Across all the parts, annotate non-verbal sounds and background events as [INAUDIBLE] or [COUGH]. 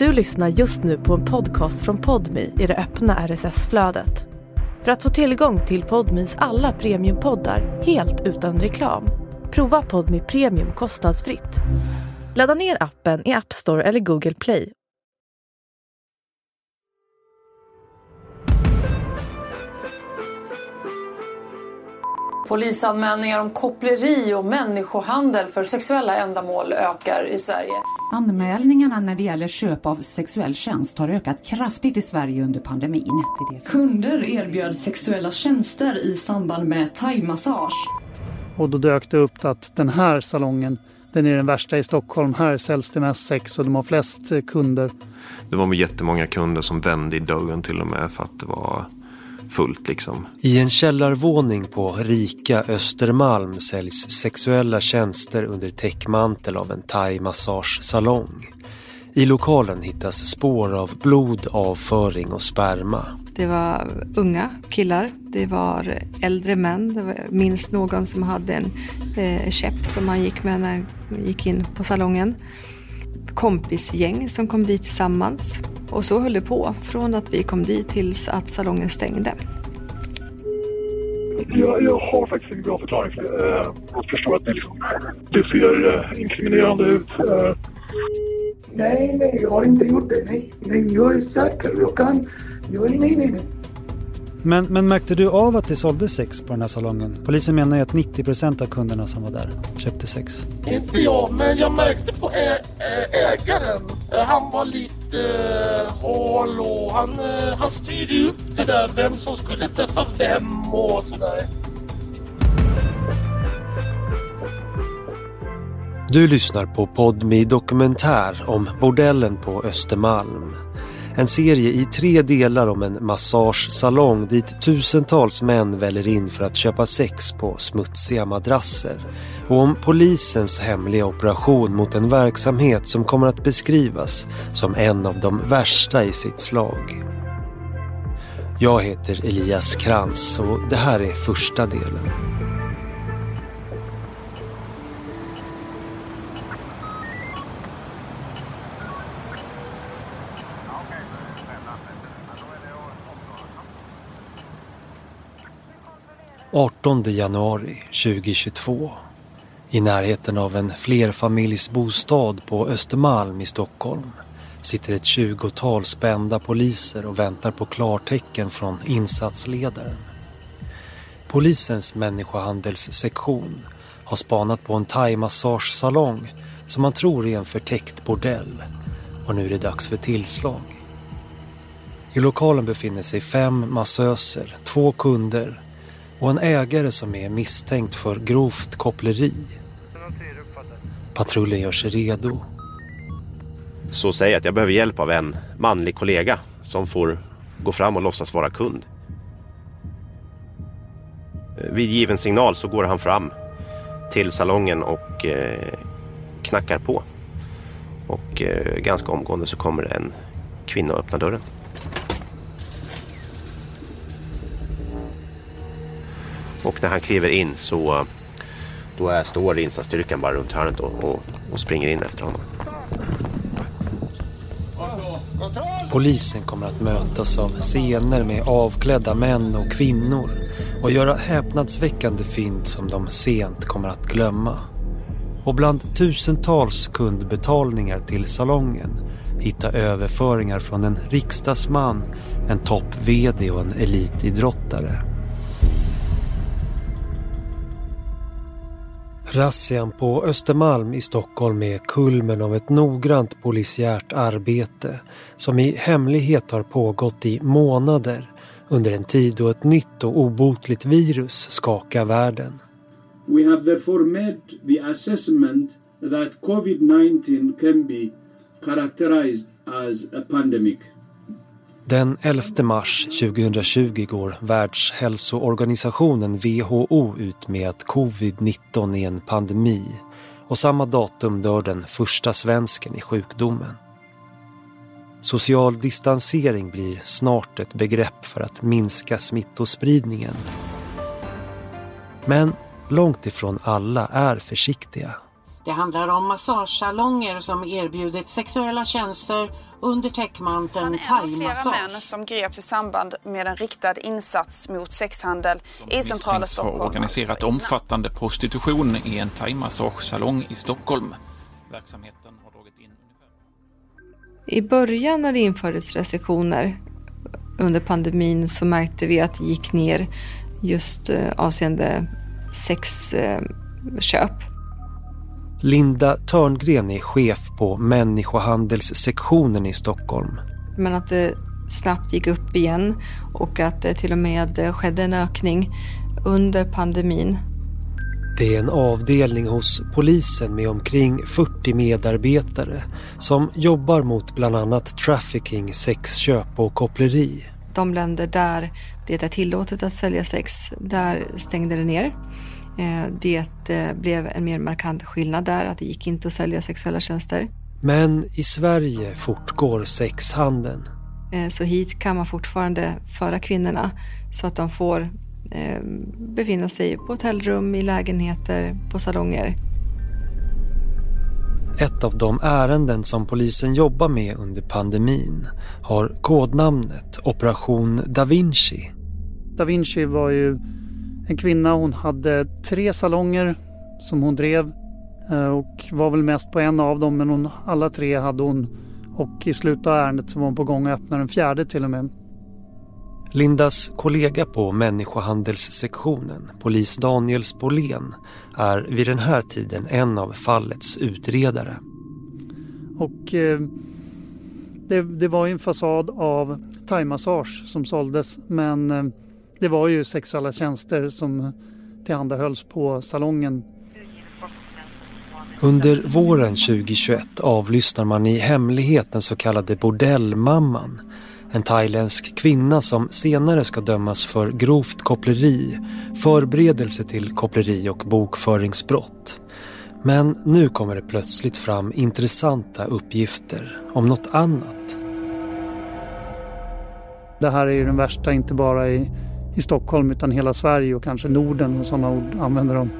Du lyssnar just nu på en podcast från Podmi i det öppna RSS-flödet. För att få tillgång till Podmis alla premiumpoddar helt utan reklam, prova Podmi Premium kostnadsfritt. Ladda ner appen i App Store eller Google Play Polisanmälningar om koppleri och människohandel för sexuella ändamål ökar i Sverige. Anmälningarna när det gäller köp av sexuell tjänst har ökat kraftigt i Sverige under pandemin. Kunder erbjöd sexuella tjänster i samband med thaimassage. Och då dök det upp att den här salongen den är den värsta i Stockholm. Här säljs det mest sex och de har flest kunder. Det var jättemånga kunder som vände i dörren till och med för att det var fullt liksom. I en källarvåning på rika Östermalm säljs sexuella tjänster under täckmantel av en thai-massagesalong. I lokalen hittas spår av blod, avföring och sperma. Det var unga killar, det var äldre män. Det var, minst någon som hade en eh, käpp som han gick med när han gick in på salongen. Kompisgäng som kom dit tillsammans. Och så höll det på från att vi kom dit tills att salongen stängde. Jag, jag har faktiskt ingen bra förklaring för det. Eh, jag förstår att det, liksom, det ser eh, inkriminerande ut. Eh. Nej, nej, jag har inte gjort det. Nej, nej jag är säker. Jag kan. Jag är, nej, nej, nej. Men, men märkte du av att det såldes sex på den här salongen? Polisen menar ju att 90% av kunderna som var där köpte sex. Inte jag, men jag märkte på ä, ä, ägaren. Han var lite hal och han, äh, han styrde upp det där. Vem som skulle träffa vem och sådär. Du lyssnar på Podmi Dokumentär om bordellen på Östermalm. En serie i tre delar om en massagesalong dit tusentals män väller in för att köpa sex på smutsiga madrasser. Och om polisens hemliga operation mot en verksamhet som kommer att beskrivas som en av de värsta i sitt slag. Jag heter Elias Krantz och det här är första delen. 18 januari 2022. I närheten av en flerfamiljsbostad på Östermalm i Stockholm sitter ett tjugotal spända poliser och väntar på klartecken från insatsledaren. Polisens människohandelssektion har spanat på en thaimassagesalong som man tror är en förtäckt bordell och nu är det dags för tillslag. I lokalen befinner sig fem massöser, två kunder och en ägare som är misstänkt för grovt koppleri. Patrullen gör sig redo. Så säger jag att jag behöver hjälp av en manlig kollega som får gå fram och låtsas vara kund. Vid given signal så går han fram till salongen och eh, knackar på. Och eh, ganska omgående så kommer en kvinna och öppnar dörren. Och när han kliver in så då är, står insatsstyrkan bara runt hörnet och, och, och springer in efter honom. Polisen kommer att mötas av scener med avklädda män och kvinnor och göra häpnadsväckande fynd som de sent kommer att glömma. Och bland tusentals kundbetalningar till salongen hitta överföringar från en riksdagsman, en topp-VD och en elitidrottare. Razzian på Östermalm i Stockholm är kulmen av ett noggrant polisiärt arbete som i hemlighet har pågått i månader under en tid då ett nytt och obotligt virus skakar världen. We have therefore made the assessment that COVID-19 can be characterized as a pandemic. Den 11 mars 2020 går Världshälsoorganisationen WHO ut med att covid-19 är en pandemi och samma datum dör den första svensken i sjukdomen. Social distansering blir snart ett begrepp för att minska smittospridningen. Men långt ifrån alla är försiktiga. Det handlar om massagesalonger som erbjudit sexuella tjänster under täckmanteln thaimassage. flera män som greps i samband med en riktad insats mot sexhandel i centrala har Stockholm. organiserat omfattande prostitution i en thaimassagesalong i Stockholm. Verksamheten har dragit in I början när det infördes restriktioner under pandemin så märkte vi att det gick ner just eh, avseende sexköp. Linda Törngren är chef på människohandelssektionen i Stockholm. Men att det snabbt gick upp igen och att det till och med skedde en ökning under pandemin. Det är en avdelning hos polisen med omkring 40 medarbetare som jobbar mot bland annat trafficking, sexköp och koppleri. De länder där det är tillåtet att sälja sex, där stängde det ner. Eh, Det eh, blev en mer markant skillnad där, att det gick inte att sälja sexuella tjänster. Men i Sverige fortgår sexhandeln. Eh, Så hit kan man fortfarande föra kvinnorna så att de får befinna sig på hotellrum, i lägenheter, på salonger. Ett av de ärenden som polisen jobbar med under pandemin har kodnamnet Operation Da Vinci. Da Vinci var ju en kvinna, hon hade tre salonger som hon drev eh, och var väl mest på en av dem men hon, alla tre hade hon och i slutet av ärendet så var hon på gång att öppna den fjärde till och med. Lindas kollega på människohandelssektionen, polis Daniel Spolén, är vid den här tiden en av fallets utredare. Och eh, det, det var ju en fasad av thaimassage som såldes men eh, det var ju sexuella tjänster som tillhandahölls på salongen. Under våren 2021 avlyssnar man i hemlighet den så kallade bordellmamman. En thailändsk kvinna som senare ska dömas för grovt koppleri, förberedelse till koppleri och bokföringsbrott. Men nu kommer det plötsligt fram intressanta uppgifter om något annat. Det här är ju den värsta, inte bara i, i Stockholm utan hela Sverige och kanske Norden och sådana ord använder de.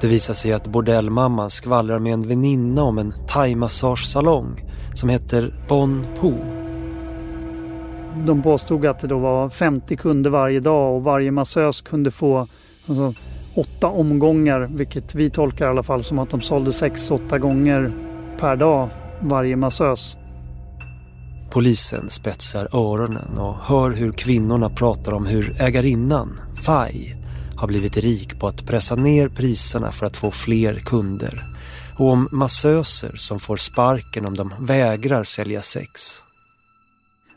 Det visar sig att bordellmamman skvallrar med en väninna om en thaimassagesalong som heter Bon Po. De påstod att det då var 50 kunder varje dag och varje massös kunde få alltså, åtta omgångar, vilket vi tolkar i alla fall som att de sålde sex, åtta gånger per dag varje massös. Polisen spetsar öronen och hör hur kvinnorna pratar om hur ägarinnan, Fai, har blivit rik på att pressa ner priserna för att få fler kunder och om massöser som får sparken om de vägrar sälja sex.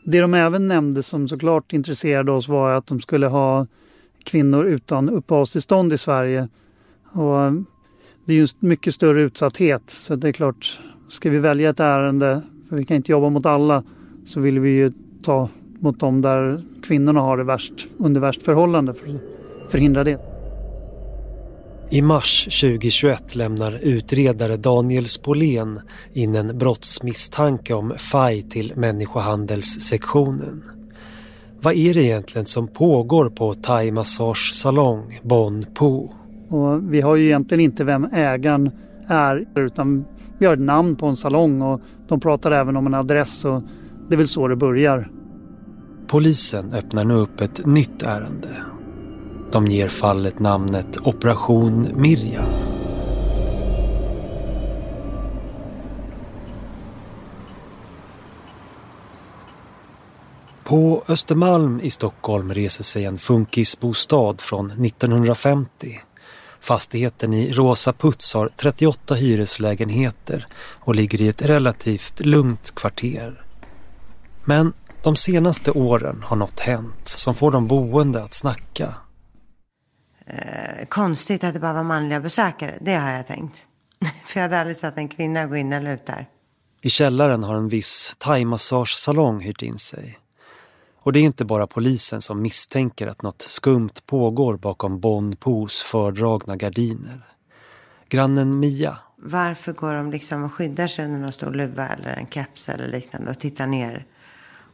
Det de även nämnde som såklart intresserade oss var att de skulle ha kvinnor utan uppehållstillstånd i Sverige. Och det är ju en mycket större utsatthet så det är klart, ska vi välja ett ärende, för vi kan inte jobba mot alla, så vill vi ju ta mot dem där kvinnorna har det värst, under värst förhållande för att förhindra det. I mars 2021 lämnar utredare Daniel Spolén in en brottsmisstanke om FAI till människohandelssektionen. Vad är det egentligen som pågår på thai-massagesalong Bon Po? Och vi har ju egentligen inte vem ägaren är utan vi har ett namn på en salong och de pratar även om en adress och det är väl så det börjar. Polisen öppnar nu upp ett nytt ärende. De ger fallet namnet Operation Mirja. På Östermalm i Stockholm reser sig en funkisbostad från 1950. Fastigheten i Rosa Puts har 38 hyreslägenheter och ligger i ett relativt lugnt kvarter. Men de senaste åren har något hänt som får de boende att snacka. Eh, konstigt att det bara var manliga besökare, det har jag tänkt. [LAUGHS] För jag hade aldrig sett en kvinna gå in eller ut där. I källaren har en viss thaimassagesalong hyrt in sig. Och det är inte bara polisen som misstänker att något skumt pågår bakom Bon Pos fördragna gardiner. Grannen Mia Varför går de liksom och skyddar sig under någon stor luva eller en keps eller liknande och tittar ner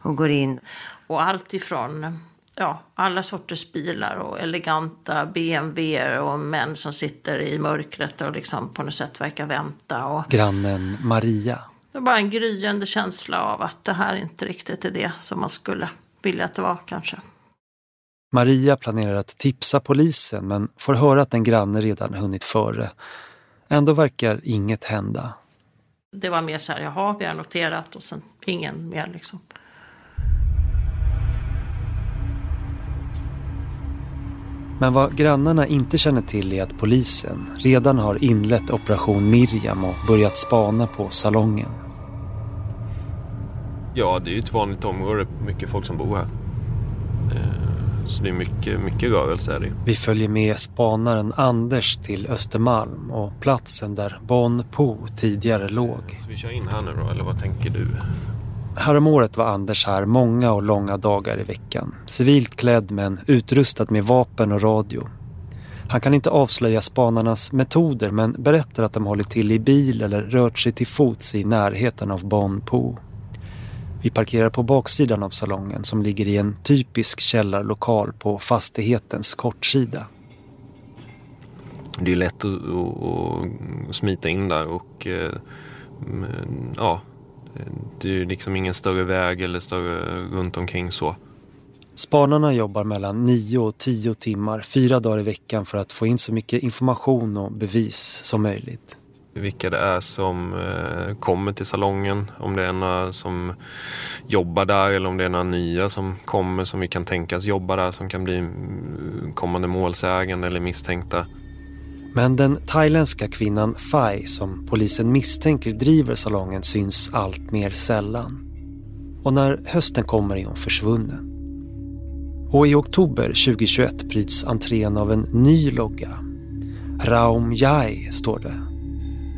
och går in? Och allt ifrån ja, alla sorters bilar och eleganta BMW och män som sitter i mörkret och liksom på något sätt verkar vänta. Och, Grannen Maria. Det var bara en gryende känsla av att det här inte riktigt är det som man skulle vilja att det var kanske. Maria planerar att tipsa polisen men får höra att en granne redan hunnit före. Ändå verkar inget hända. Det var mer så här, jaha, vi har noterat och sen ingen mer liksom. Men vad grannarna inte känner till är att polisen redan har inlett operation Miriam och börjat spana på salongen. Ja, det är ju ett vanligt område. Mycket folk som bor här. Eh, så det är mycket, mycket rörelse är det Vi följer med spanaren Anders till Östermalm och platsen där Bon Po tidigare låg. Så vi kör in här nu då, eller vad tänker du? Häromåret var Anders här många och långa dagar i veckan. Civilt klädd men utrustad med vapen och radio. Han kan inte avslöja spanarnas metoder men berättar att de hållit till i bil eller rört sig till fots i närheten av Bon Po. Vi parkerar på baksidan av salongen som ligger i en typisk källarlokal på fastighetens kortsida. Det är lätt att, att, att smita in där och eh, mm, ja, det är ju liksom ingen större väg eller större runt omkring så. Spanarna jobbar mellan 9 och 10 timmar, fyra dagar i veckan för att få in så mycket information och bevis som möjligt. Vilka det är som eh, kommer till salongen, om det är några som jobbar där eller om det är några nya som kommer som vi kan tänkas jobba där som kan bli mm, kommande målsägande eller misstänkta. Men den thailändska kvinnan Fai som polisen misstänker driver salongen syns allt mer sällan. Och när hösten kommer är hon försvunnen. Och i oktober 2021 bryts entrén av en ny logga. Raum Jai står det.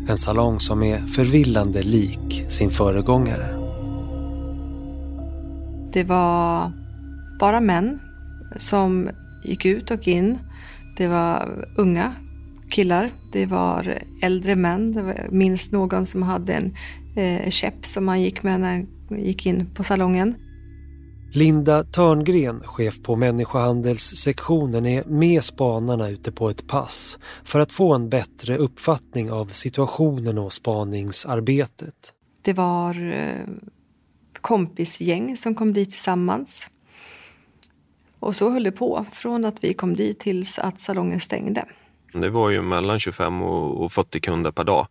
En salong som är förvillande lik sin föregångare. Det var bara män som gick ut och in. Det var unga killar. Det var äldre män. Det var minst någon som hade en eh, käpp som han gick med när han gick in på salongen. Linda Törngren, chef på människohandelssektionen, är med spanarna ute på ett pass för att få en bättre uppfattning av situationen och spaningsarbetet. Det var eh, kompisgäng som kom dit tillsammans. Och så höll det på från att vi kom dit tills att salongen stängde. Det var ju mellan 25 och 40 kunder per dag.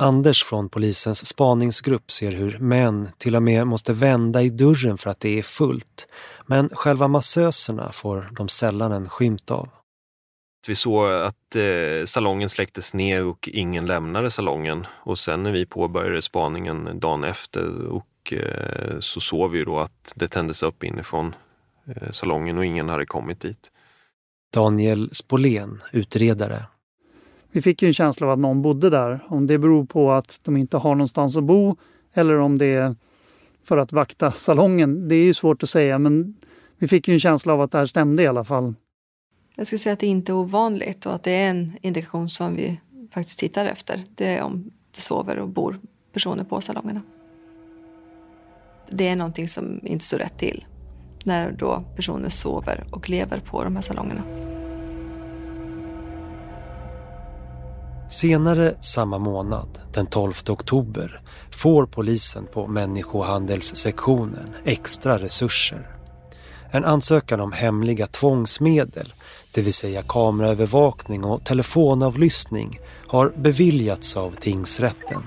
Anders från polisens spaningsgrupp ser hur män till och med måste vända i dörren för att det är fullt. Men själva massöserna får de sällan en skymt av. Vi såg att eh, salongen släcktes ner och ingen lämnade salongen. Och sen när vi påbörjade spaningen dagen efter och, eh, så såg vi då att det tändes upp inifrån eh, salongen och ingen hade kommit dit. Daniel Spolén, utredare. Vi fick ju en känsla av att någon bodde där. Om det beror på att de inte har någonstans att bo eller om det är för att vakta salongen. Det är ju svårt att säga men vi fick ju en känsla av att det här stämde i alla fall. Jag skulle säga att det inte är ovanligt och att det är en indikation som vi faktiskt tittar efter. Det är om det sover och bor personer på salongerna. Det är någonting som inte står rätt till när då personer sover och lever på de här salongerna. Senare samma månad, den 12 oktober, får polisen på människohandelssektionen extra resurser. En ansökan om hemliga tvångsmedel, det vill säga kameraövervakning och telefonavlyssning, har beviljats av tingsrätten.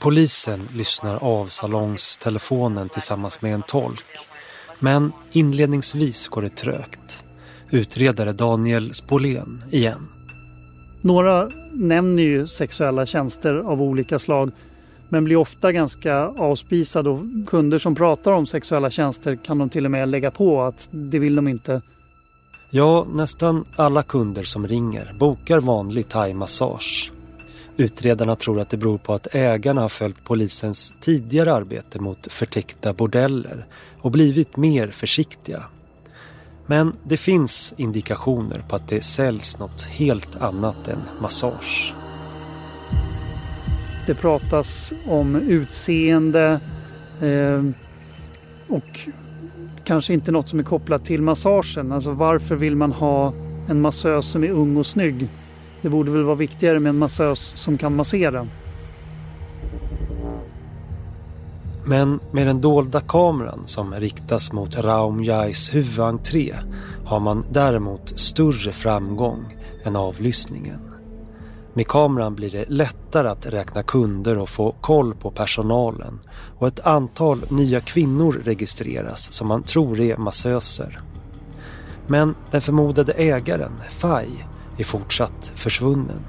Polisen lyssnar av salongstelefonen tillsammans med en tolk. Men inledningsvis går det trögt. Utredare Daniel Spolén igen. Några nämner ju sexuella tjänster av olika slag men blir ofta ganska avspisade och kunder som pratar om sexuella tjänster kan de till och med lägga på att det vill de inte. Ja, nästan alla kunder som ringer bokar vanlig thai-massage. Utredarna tror att det beror på att ägarna har följt polisens tidigare arbete mot förtäckta bordeller och blivit mer försiktiga. Men det finns indikationer på att det säljs något helt annat än massage. Det pratas om utseende eh, och kanske inte något som är kopplat till massagen. Alltså varför vill man ha en massös som är ung och snygg? Det borde väl vara viktigare med en massös som kan massera. Men med den dolda kameran som riktas mot Raum Jais huvudentré har man däremot större framgång än avlyssningen. Med kameran blir det lättare att räkna kunder och få koll på personalen och ett antal nya kvinnor registreras som man tror är massöser. Men den förmodade ägaren, Fai, är fortsatt försvunnen.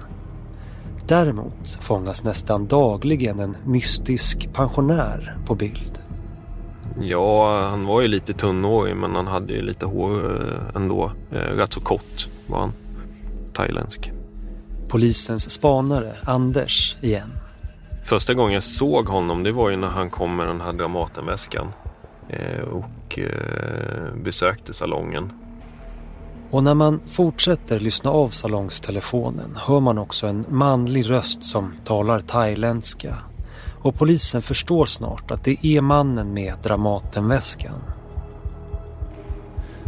Däremot fångas nästan dagligen en mystisk pensionär på bild. Ja, han var ju lite tunnhårig men han hade ju lite hår eh, ändå. Eh, rätt så kort var han. Thailändsk. Polisens spanare, Anders, igen. Första gången jag såg honom det var ju när han kom med den här Dramatenväskan eh, och besökte salongen. Och när man fortsätter lyssna av salongstelefonen hör man också en manlig röst som talar thailändska. Och polisen förstår snart att det är mannen med Dramatenväskan.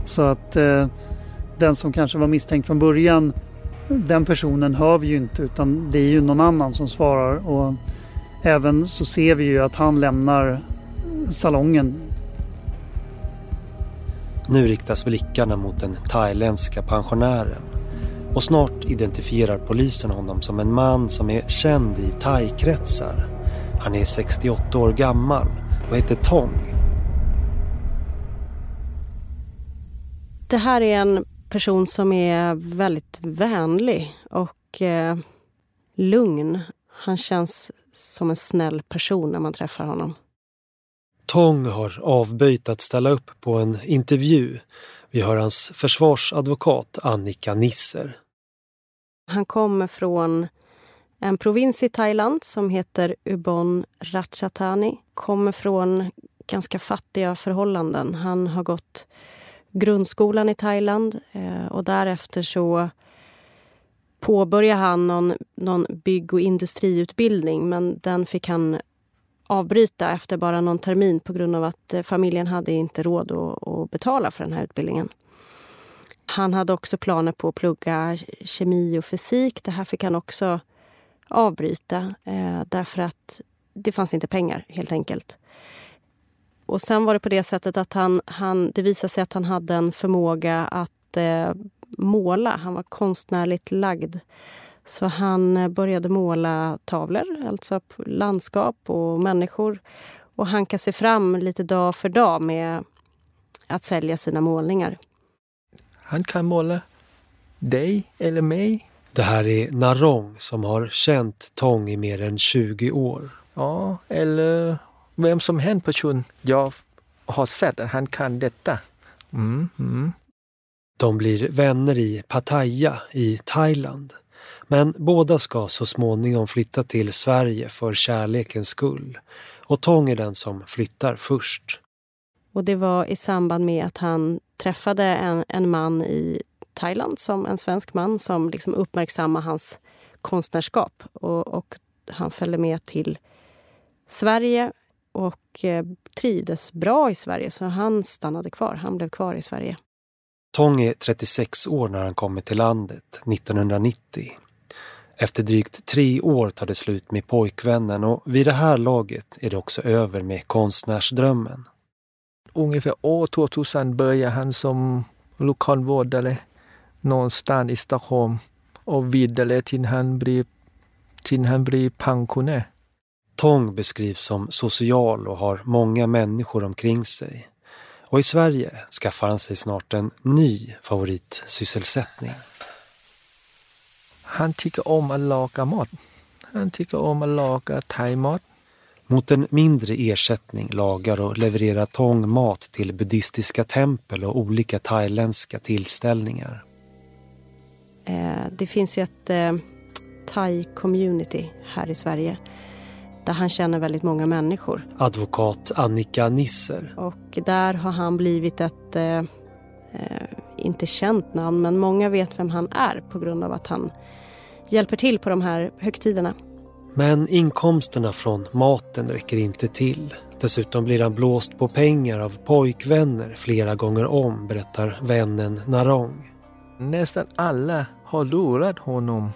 Så att eh, den som kanske var misstänkt från början, den personen hör vi ju inte utan det är ju någon annan som svarar. Och även så ser vi ju att han lämnar salongen nu riktas blickarna mot den thailändska pensionären och snart identifierar polisen honom som en man som är känd i thai-kretsar. Han är 68 år gammal och heter Tong. Det här är en person som är väldigt vänlig och eh, lugn. Han känns som en snäll person när man träffar honom. Tong har avböjt att ställa upp på en intervju. Vi hör hans försvarsadvokat Annika Nisser. Han kommer från en provins i Thailand som heter Ubon Ratchathani. Kommer från ganska fattiga förhållanden. Han har gått grundskolan i Thailand eh, och därefter så påbörjade han någon, någon bygg och industriutbildning men den fick han avbryta efter bara någon termin på grund av att eh, familjen hade inte råd att, att betala för den här utbildningen. Han hade också planer på att plugga kemi och fysik. Det här fick han också avbryta eh, därför att det fanns inte pengar helt enkelt. Och sen var det på det sättet att han, han, det visade sig att han hade en förmåga att eh, måla. Han var konstnärligt lagd. Så han eh, började måla tavlor, alltså landskap och människor och hanka sig fram lite dag för dag med att sälja sina målningar. Han kan måla dig eller mig. Det här är Narong som har känt Tong i mer än 20 år. Ja, eller vem som helst person jag har sett att han kan detta. Mm, mm. De blir vänner i Pattaya i Thailand. Men båda ska så småningom flytta till Sverige för kärlekens skull. Och Tong är den som flyttar först. Och det var i samband med att han träffade en, en man i Thailand, som en svensk man som liksom uppmärksammade hans konstnärskap. Och, och han följde med till Sverige och eh, trivdes bra i Sverige, så han stannade kvar. Han blev kvar i Sverige. Tong är 36 år när han kommer till landet 1990. Efter drygt tre år tar det slut med pojkvännen och vid det här laget är det också över med konstnärsdrömmen. Ungefär år 2000 började han som lokalvårdare någonstans i Stockholm och vidare till han blir, till han blir pensionär. Tong beskrivs som social och har många människor omkring sig. Och i Sverige skaffar han sig snart en ny favoritsysselsättning. Han tycker om att laga mat. Han tycker om att laga thaimat. Mot en mindre ersättning lagar och levererar Tong mat till buddhistiska tempel och olika thailändska tillställningar. Eh, det finns ju ett eh, thai-community här i Sverige där han känner väldigt många människor. Advokat Annika Nisser. Och där har han blivit ett, eh, eh inte känt namn, men många vet vem han är på grund av att han hjälper till på de här högtiderna. Men inkomsterna från maten räcker inte till. Dessutom blir han blåst på pengar av pojkvänner flera gånger om, berättar vännen Narong. Nästan alla har lurat honom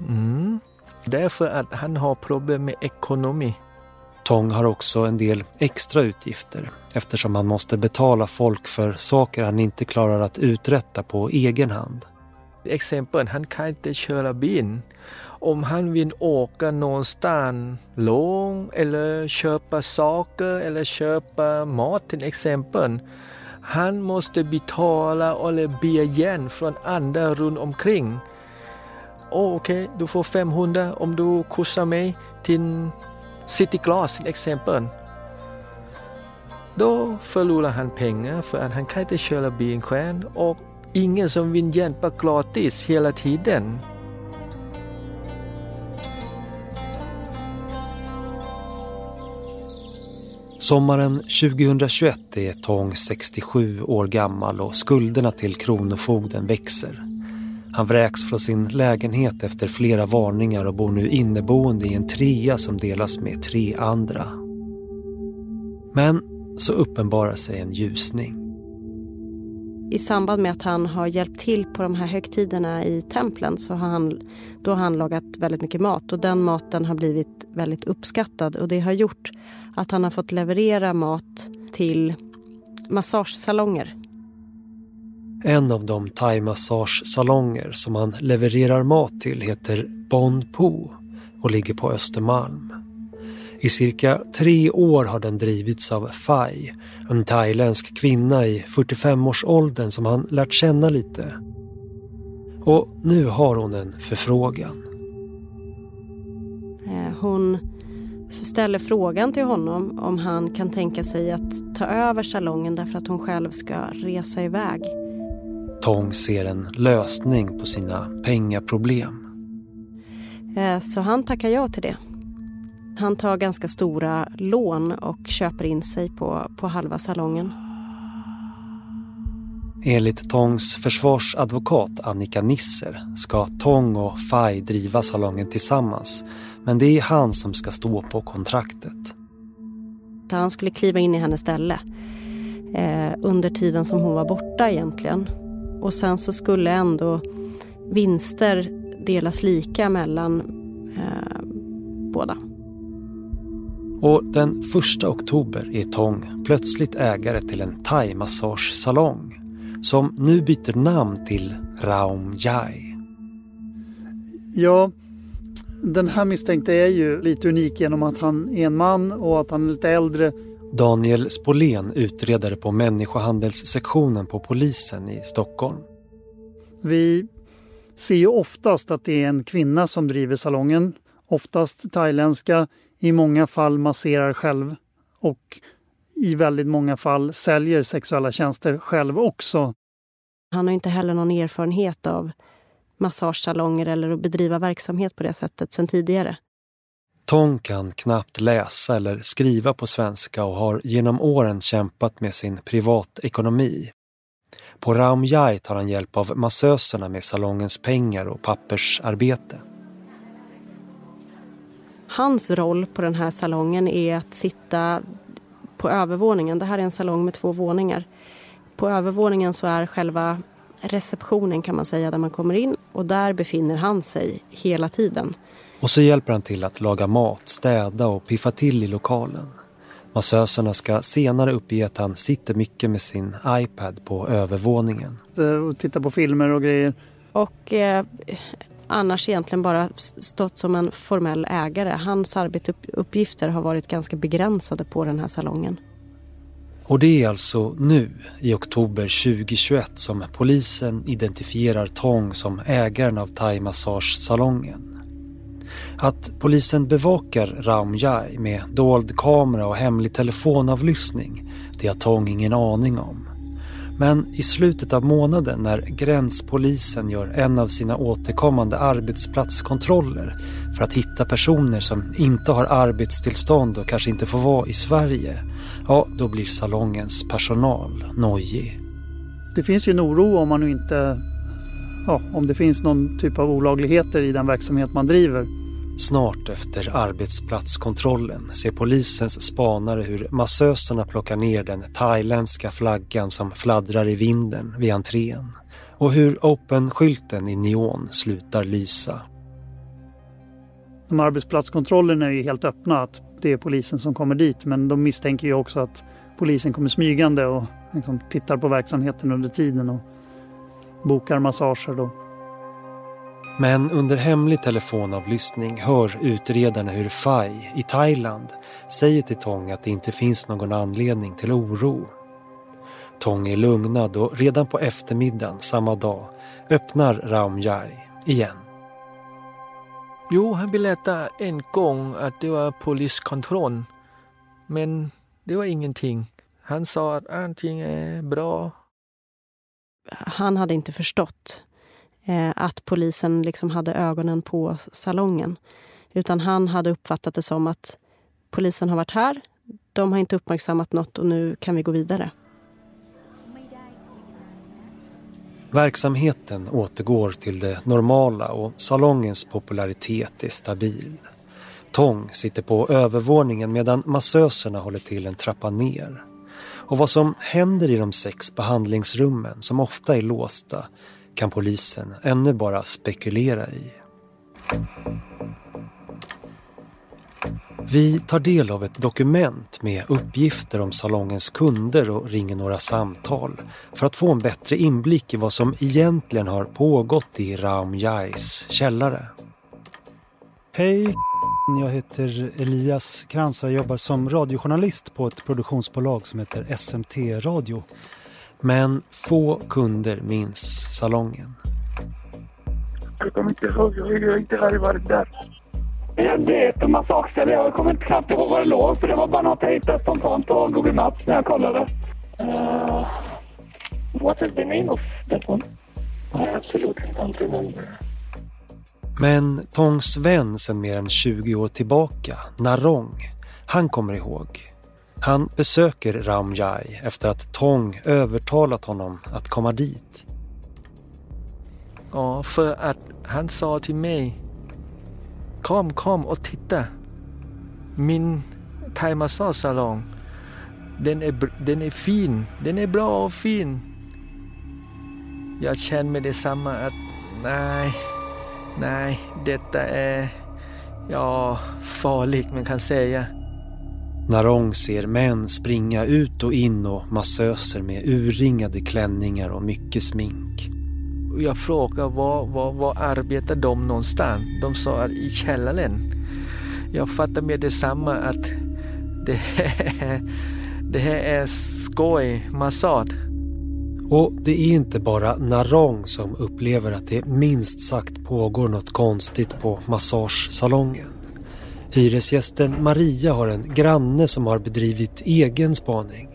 Mm. Därför att han har problem med ekonomi. Tong har också en del extra utgifter eftersom han måste betala folk för saker han inte klarar att uträtta på egen hand. Exempel, han kan inte köra bil. Om han vill åka någonstans långt eller köpa saker eller köpa mat till exempel. Han måste betala eller be igen från andra runt omkring. Oh, Okej, okay, du får 500 om du kursar mig till City Glass till exempel. Då förlorar han pengar för att han kan inte köra bilen själv och ingen som vill hjälpa gratis hela tiden. Sommaren 2021 är Tong 67 år gammal och skulderna till Kronofogden växer. Han vräks från sin lägenhet efter flera varningar och bor nu inneboende i en trea som delas med tre andra. Men så uppenbarar sig en ljusning. I samband med att han har hjälpt till på de här högtiderna i templen så har han, då har han lagat väldigt mycket mat och den maten har blivit väldigt uppskattad och det har gjort att han har fått leverera mat till massagesalonger en av de thaimassagesalonger som han levererar mat till heter Bon Po och ligger på Östermalm. I cirka tre år har den drivits av Fai, en thailändsk kvinna i 45-årsåldern som han lärt känna lite. Och nu har hon en förfrågan. Eh, hon ställer frågan till honom om han kan tänka sig att ta över salongen därför att hon själv ska resa iväg. Tong ser en lösning på sina pengaproblem. Eh, så han tackar ja till det. Han tar ganska stora lån och köper in sig på, på halva salongen. Enligt Tongs försvarsadvokat Annika Nisser ska Tong och Fai driva salongen tillsammans. Men det är han som ska stå på kontraktet. Han skulle kliva in i hennes ställe eh, under tiden som hon var borta egentligen. Och sen så skulle ändå vinster delas lika mellan eh, båda. Och den första oktober är Tong plötsligt ägare till en thai-massagesalong som nu byter namn till Raum Jai. Ja, den här misstänkte är ju lite unik genom att han är en man och att han är lite äldre Daniel Spolén, utredare på människohandelssektionen på polisen i Stockholm. Vi ser ju oftast att det är en kvinna som driver salongen. Oftast thailändska, i många fall masserar själv och i väldigt många fall säljer sexuella tjänster själv också. Han har inte heller någon erfarenhet av massagesalonger eller att bedriva verksamhet på det sättet sen tidigare. Tong kan knappt läsa eller skriva på svenska och har genom åren kämpat med sin privatekonomi. På Raum Jai tar han hjälp av massöserna med salongens pengar och pappersarbete. Hans roll på den här salongen är att sitta på övervåningen. Det här är en salong med två våningar. På övervåningen så är själva receptionen kan man säga där man kommer in och där befinner han sig hela tiden. Och så hjälper han till att laga mat, städa och piffa till i lokalen. Massöserna ska senare uppge att han sitter mycket med sin iPad på övervåningen. Och tittar på filmer och grejer. Och eh, annars egentligen bara stått som en formell ägare. Hans arbetsuppgifter har varit ganska begränsade på den här salongen. Och det är alltså nu, i oktober 2021, som polisen identifierar Tong som ägaren av thai-massagesalongen. Att polisen bevakar Raum Jai med dold kamera och hemlig telefonavlyssning, det har Tong ingen aning om. Men i slutet av månaden när gränspolisen gör en av sina återkommande arbetsplatskontroller för att hitta personer som inte har arbetstillstånd och kanske inte får vara i Sverige, ja då blir salongens personal nojig. Det finns ju en oro om man inte, ja, om det finns någon typ av olagligheter i den verksamhet man driver. Snart efter arbetsplatskontrollen ser polisens spanare hur massöserna plockar ner den thailändska flaggan som fladdrar i vinden vid entrén och hur open-skylten i neon slutar lysa. de arbetsplatskontrollerna är ju helt öppna att det är polisen som kommer dit men de misstänker ju också att polisen kommer smygande och liksom tittar på verksamheten under tiden och bokar massager. Då. Men under hemlig telefonavlyssning hör utredarna hur Fai i Thailand säger till Tong att det inte finns någon anledning till oro. Tong är lugnad och redan på eftermiddagen samma dag öppnar Raum Jai igen. Jo, han berättade en gång att det var poliskontroll. Men det var ingenting. Han sa att allting är bra. Han hade inte förstått Eh, att polisen liksom hade ögonen på salongen. Utan han hade uppfattat det som att polisen har varit här, de har inte uppmärksammat något och nu kan vi gå vidare. Verksamheten återgår till det normala och salongens popularitet är stabil. Tong sitter på övervåningen medan massöserna håller till en trappa ner. Och vad som händer i de sex behandlingsrummen, som ofta är låsta, kan polisen ännu bara spekulera i. Vi tar del av ett dokument med uppgifter om salongens kunder och ringer några samtal för att få en bättre inblick i vad som egentligen har pågått i Raum Jais källare. Hej, jag heter Elias Krantz och jag jobbar som radiojournalist på ett produktionsbolag som heter SMT Radio. Men få kunder minns salongen. Jag kommer inte ihåg, jag har inte varit där. Jag vet en massageställe. Jag kommer knappt ihåg vad det låg för det var bara något jag hittade spontant på Google Maps när jag kollade. Uh, what is the name of that one? I absolutely don't remember. Men Tongs vän sedan mer än 20 år tillbaka, Narong, han kommer ihåg. Han besöker Ramjai efter att Tong övertalat honom att komma dit. Ja, för att han sa till mig Kom, kom och titta. Min thaimassagesalong. Den är, den är fin. Den är bra och fin. Jag känner med detsamma att nej, nej, detta är ja, farligt man kan säga. Narong ser män springa ut och in och massöser med urringade klänningar och mycket smink. Jag frågade var, var, var arbetar de någonstans? De sa i källaren. Jag fattar med detsamma att det här, [LAUGHS] det här är skoj, massage. Och det är inte bara Narong som upplever att det minst sagt pågår något konstigt på massagesalongen. Hyresgästen Maria har en granne som har bedrivit egen spaning.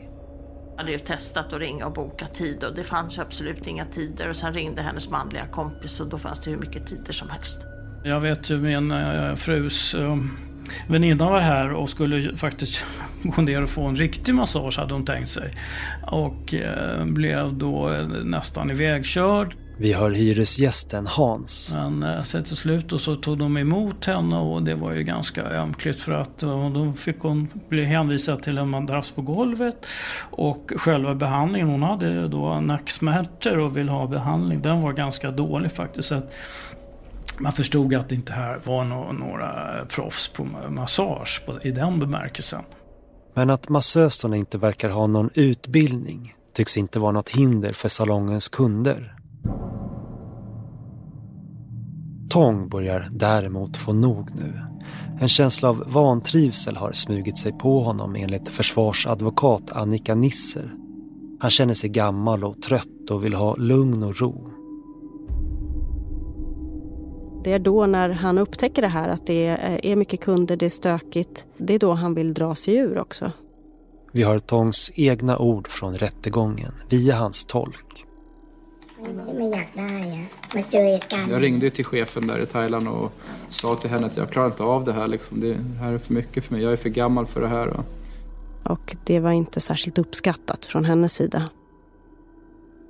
Jag hade ju testat att ringa och boka tid och det fanns absolut inga tider och sen ringde hennes manliga kompis och då fanns det hur mycket tider som helst. Jag vet ju min äh, frus äh, väninna var här och skulle faktiskt [LAUGHS] gå ner och få en riktig massage hade hon tänkt sig. Och äh, blev då nästan ivägkörd. Vi hör hyresgästen Hans. Men eh, sen till slut och så tog de emot henne och det var ju ganska ömkligt för att då fick hon bli hänvisad till en madrass på golvet. Och själva behandlingen, hon hade då nacksmärtor och vill ha behandling, den var ganska dålig faktiskt. Så att man förstod att det inte här var några proffs på massage i den bemärkelsen. Men att massöserna inte verkar ha någon utbildning tycks inte vara något hinder för salongens kunder. Tong börjar däremot få nog nu. En känsla av vantrivsel har smugit sig på honom enligt försvarsadvokat Annika Nisser. Han känner sig gammal och trött och vill ha lugn och ro. Det är då när han upptäcker det här att det är mycket kunder, det är stökigt. Det är då han vill dra sig ur också. Vi har Tongs egna ord från rättegången via hans tolk. Jag ringde till chefen där i Thailand och sa till henne att jag klarar inte av det här. Liksom. Det här är för mycket för mig. Jag är för gammal för det här. Och det var inte särskilt uppskattat från hennes sida.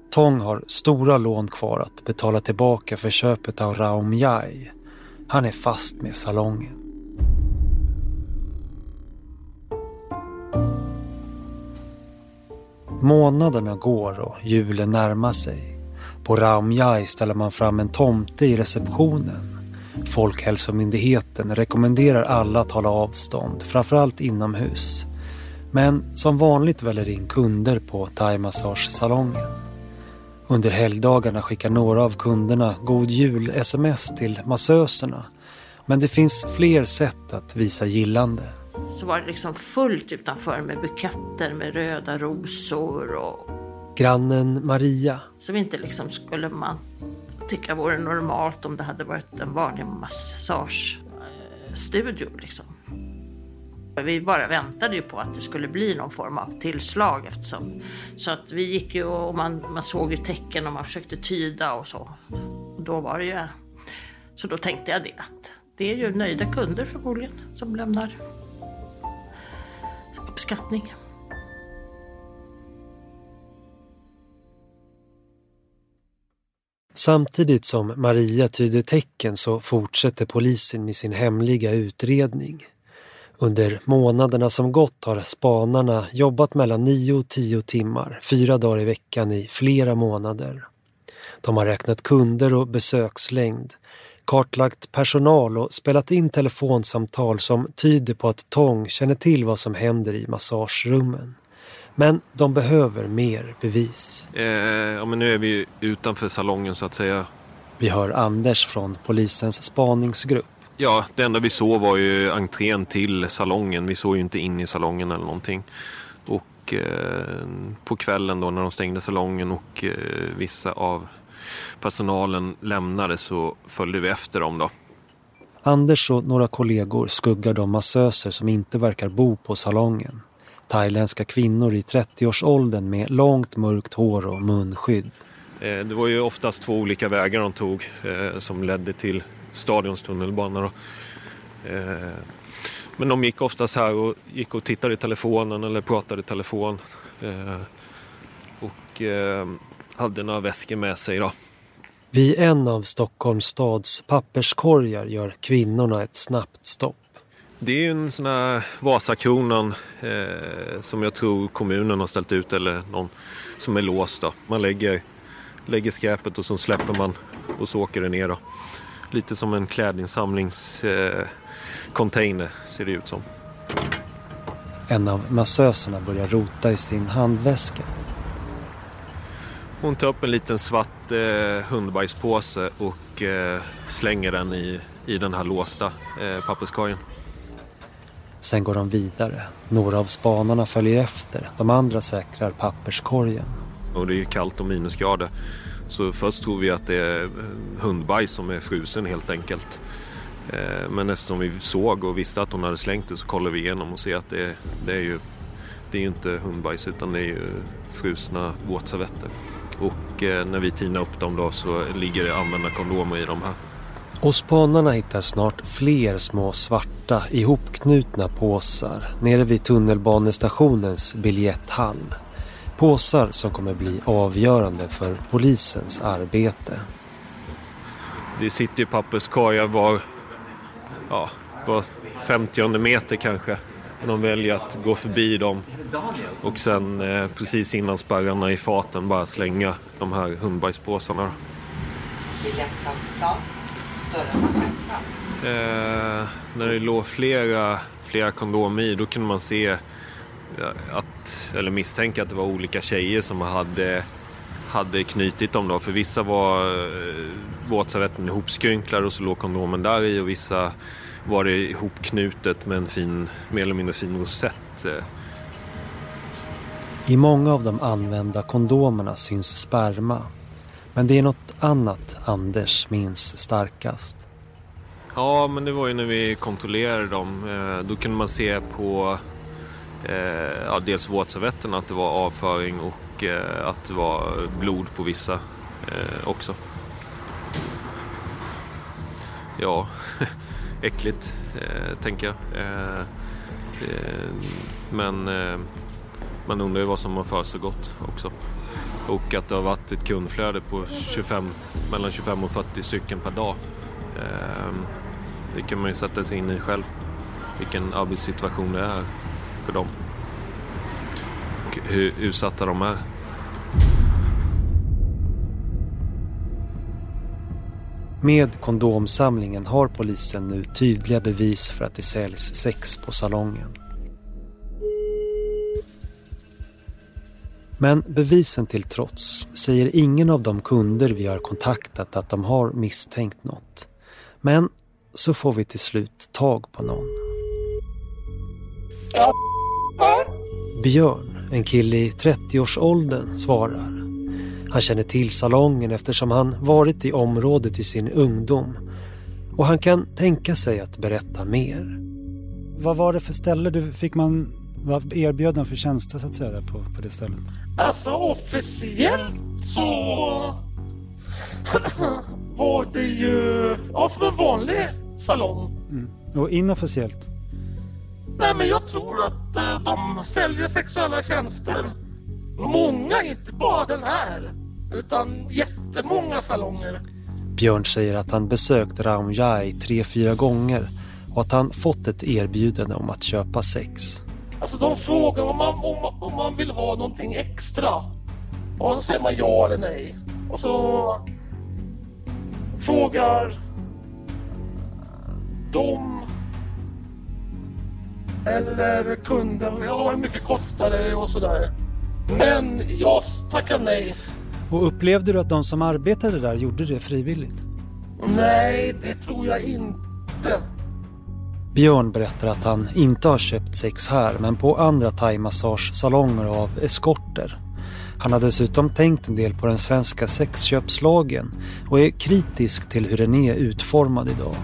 Tong har stora lån kvar att betala tillbaka för köpet av Raum Jai. Han är fast med salongen. Månaderna går och julen närmar sig. På Raum Jai ställer man fram en tomte i receptionen. Folkhälsomyndigheten rekommenderar alla att hålla avstånd, framförallt inomhus. Men som vanligt väller in kunder på thaimassagesalongen. Under helgdagarna skickar några av kunderna God Jul-sms till massöserna. Men det finns fler sätt att visa gillande. Så var det liksom fullt utanför med buketter med röda rosor och Grannen Maria som inte liksom skulle man tycka vore normalt om det hade varit en vanlig massagestudio liksom. Vi bara väntade ju på att det skulle bli någon form av tillslag eftersom så att vi gick ju och man, man såg ju tecken och man försökte tyda och så. Och då var det ju så då tänkte jag det att det är ju nöjda kunder förmodligen som lämnar uppskattning. Samtidigt som Maria tyder tecken så fortsätter polisen med sin hemliga utredning. Under månaderna som gått har spanarna jobbat mellan 9 och 10 timmar, fyra dagar i veckan i flera månader. De har räknat kunder och besökslängd, kartlagt personal och spelat in telefonsamtal som tyder på att Tong känner till vad som händer i massagerummen. Men de behöver mer bevis. Eh, ja, men nu är vi utanför salongen så att säga. Vi hör Anders från polisens spaningsgrupp. Ja, det enda vi såg var ju entrén till salongen. Vi såg ju inte in i salongen eller någonting. Och eh, på kvällen då när de stängde salongen och eh, vissa av personalen lämnade så följde vi efter dem då. Anders och några kollegor skuggar de massöser som inte verkar bo på salongen. Thailändska kvinnor i 30-årsåldern med långt mörkt hår och munskydd. Eh, det var ju oftast två olika vägar de tog eh, som ledde till stadions tunnelbana. Eh, men de gick oftast här och gick och tittade i telefonen eller pratade i telefon. Och hade några väskor med sig. Då. Vid en av Stockholms stads papperskorgar gör kvinnorna ett snabbt stopp. Det är ju en sån här Vasakronan eh, som jag tror kommunen har ställt ut eller någon som är låst. Då. Man lägger, lägger skräpet och så släpper man och så åker det ner. Då. Lite som en klädinsamlingscontainer eh, ser det ut som. En av massöserna börjar rota i sin handväska. Hon tar upp en liten svart eh, hundbajspåse och eh, slänger den i, i den här låsta eh, papperskorgen. Sen går de vidare. Några av spanarna följer efter. De andra säkrar papperskorgen. Och det är ju kallt och minusgrader. Så först tror vi att det är eh, hundbajs som är frusen helt enkelt. Eh, men eftersom vi såg och visste att hon hade slängt det så kollade vi igenom och ser att det, det är ju det är ju inte hundbajs utan det är ju frusna våtservetter. Och eh, när vi tinar upp dem då så ligger det använda kondomer i de här. Och spanarna hittar snart fler små svarta ihopknutna påsar nere vid tunnelbanestationens biljetthall. Påsar som kommer bli avgörande för polisens arbete. Det sitter ju papperskorgar var, ja, var 50 meter kanske. De väljer att gå förbi dem och sen eh, precis innan spärrarna i faten bara slänga de här hundbajspåsarna. Eh, när det låg flera, flera kondomer i då kunde man se eh, att, eller misstänka att det var olika tjejer som hade, hade knutit dem då. För vissa var eh, våtservetten ihopskrynklad och så låg kondomen där i och vissa var det ihopknutet med en fin, mer eller mindre fin rosett. Eh. I många av de använda kondomerna syns sperma. Men det är något annat Anders minns starkast. Ja, men det var ju när vi kontrollerade dem. Eh, då kunde man se på eh, ja, dels våtservetterna att det var avföring och eh, att det var blod på vissa också. Ja, [LAUGHS] äckligt tänker jag. men man undrar ju vad som har för gott också. Och att det har varit ett kundflöde på 25, mellan 25 och 40 stycken per dag. Ehm, det kan man ju sätta sig in i själv. Vilken arbetssituation det är för dem. Och hur utsatta de är. Med kondomsamlingen har polisen nu tydliga bevis för att det säljs sex på salongen. Men bevisen till trots säger ingen av de kunder vi har kontaktat att de har misstänkt något. Men så får vi till slut tag på någon. Björn, en kille i 30-årsåldern, svarar. Han känner till salongen eftersom han varit i området i sin ungdom och han kan tänka sig att berätta mer. Vad var det för ställe du fick man vad erbjöd den för tjänster så att säga på, på det stället? Alltså officiellt så [CLEARS THROAT] var det ju ja, som en vanlig salong. Mm. Och inofficiellt? Nej men jag tror att eh, de säljer sexuella tjänster. Många, inte bara den här. Utan jättemånga salonger. Björn säger att han besökt Raumjai tre, fyra gånger och att han fått ett erbjudande om att köpa sex. Alltså de frågar om man, om, om man vill ha någonting extra. Och så säger man ja eller nej. Och så frågar de eller kunden, ja hur mycket kostar det och sådär. Men jag tackar nej. Och upplevde du att de som arbetade där gjorde det frivilligt? Nej, det tror jag inte. Björn berättar att han inte har köpt sex här men på andra thaimassagesalonger av eskorter. Han har dessutom tänkt en del på den svenska sexköpslagen och är kritisk till hur den är utformad idag.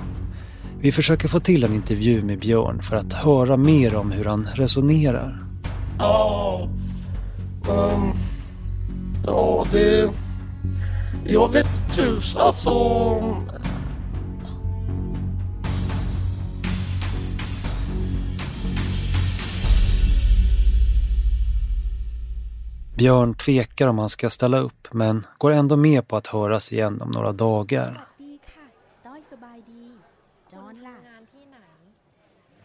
Vi försöker få till en intervju med Björn för att höra mer om hur han resonerar. Ja, um, ja det... Jag vet tusan, alltså... Björn tvekar om han ska ställa upp men går ändå med på att höras igen om några dagar.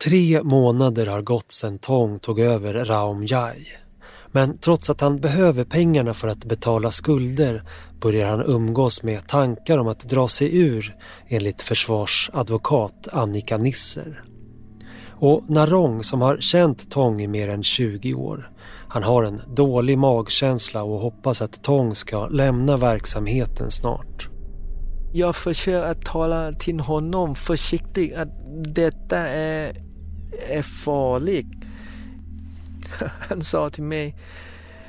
Tre månader har gått sedan Tong tog över Raum Jai. Men trots att han behöver pengarna för att betala skulder börjar han umgås med tankar om att dra sig ur enligt försvarsadvokat Annika Nisser. Och Narong som har känt Tong i mer än 20 år han har en dålig magkänsla och hoppas att Tong ska lämna verksamheten snart. Jag försöker att tala till honom försiktigt att detta är, är farligt. [LAUGHS] Han sa till mig,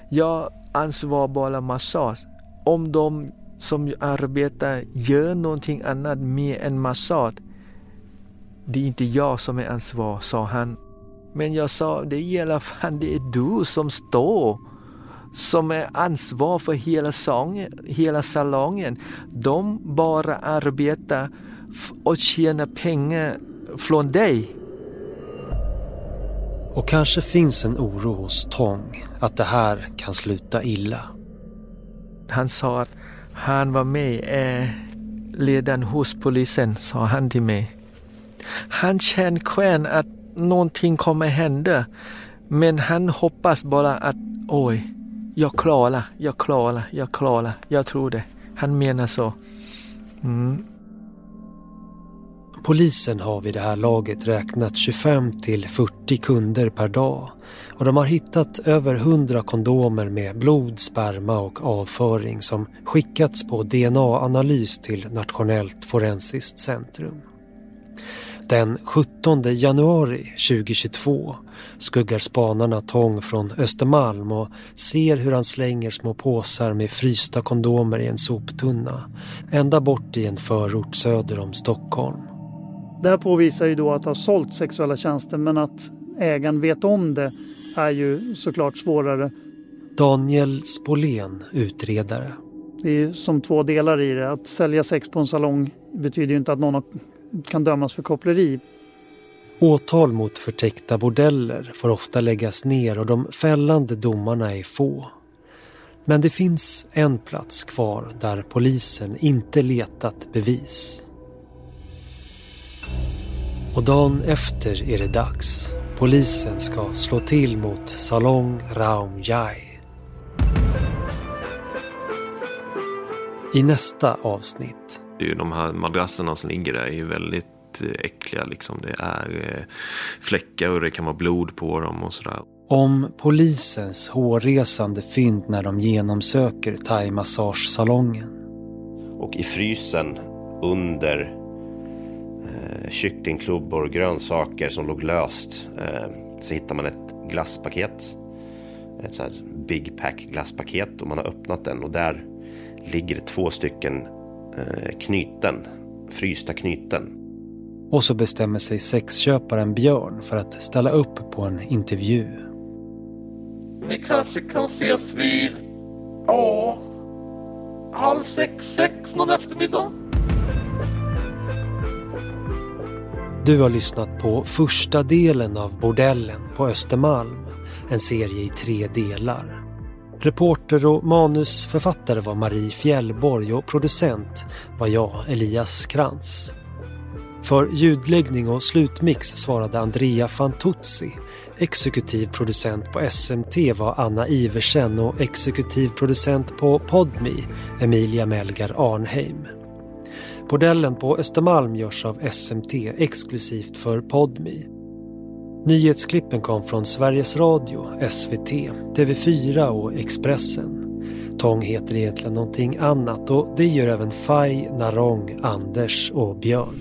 jag ansvarar bara massage. Om de som arbetar gör någonting annat mer än massage, det är inte jag som är ansvarig, sa han. Men jag sa, det är i alla fall det är du som står som är ansvar för hela, sången, hela salongen. De bara arbetar och tjänar pengar från dig. Och kanske finns en oro hos Tong att det här kan sluta illa. Han sa att han var med eh, ledaren hos polisen, sa han till mig. Han kände själv att någonting kommer hända. Men han hoppas bara att oj, jag klarar, jag klarar, jag klarar. Jag tror det. Han menar så. Mm. Polisen har vid det här laget räknat 25 till 40 kunder per dag och de har hittat över 100 kondomer med blod, sperma och avföring som skickats på DNA-analys till Nationellt forensiskt centrum. Den 17 januari 2022 skuggar spanarna Tång från Östermalm och ser hur han slänger små påsar med frysta kondomer i en soptunna ända bort i en förort söder om Stockholm. Det här påvisar ju då att ha sålt sexuella tjänster men att ägaren vet om det är ju såklart svårare. Daniel Spolén, utredare. Det är som två delar i det. Att sälja sex på en salong betyder ju inte att någon har kan dömas för koppleri. Åtal mot förtäckta bordeller får ofta läggas ner och de fällande domarna är få. Men det finns en plats kvar där polisen inte letat bevis. Och dagen efter är det dags. Polisen ska slå till mot Salong Raum Jai. I nästa avsnitt det är ju de här madrasserna som ligger där är ju väldigt äckliga. Liksom. Det är fläckar och det kan vara blod på dem och sådär. Om polisens hårresande fynd när de genomsöker thaimassagesalongen. Och i frysen under eh, kycklingklubbor och grönsaker som låg löst eh, så hittar man ett glasspaket. Ett så här Big Pack glasspaket och man har öppnat den och där ligger två stycken eh, knyten, frysta knyten. Och så bestämmer sig sexköparen Björn för att ställa upp på en intervju. Vi kanske kan ses vid, ja, halv sex, sex någon eftermiddag. Du har lyssnat på första delen av Bordellen på Östermalm. En serie i tre delar. Reporter och manusförfattare var Marie Fjällborg och producent var jag, Elias Krantz. För ljudläggning och slutmix svarade Andrea Fantuzzi. Exekutiv producent på SMT var Anna Iversen och exekutiv producent på Podmi, Emilia Melgar Arnheim. Bordellen på Östermalm görs av SMT exklusivt för Podmi. Nyhetsklippen kom från Sveriges Radio, SVT, TV4 och Expressen. Tång heter egentligen någonting annat och det gör även Faj, Narong, Anders och Björn.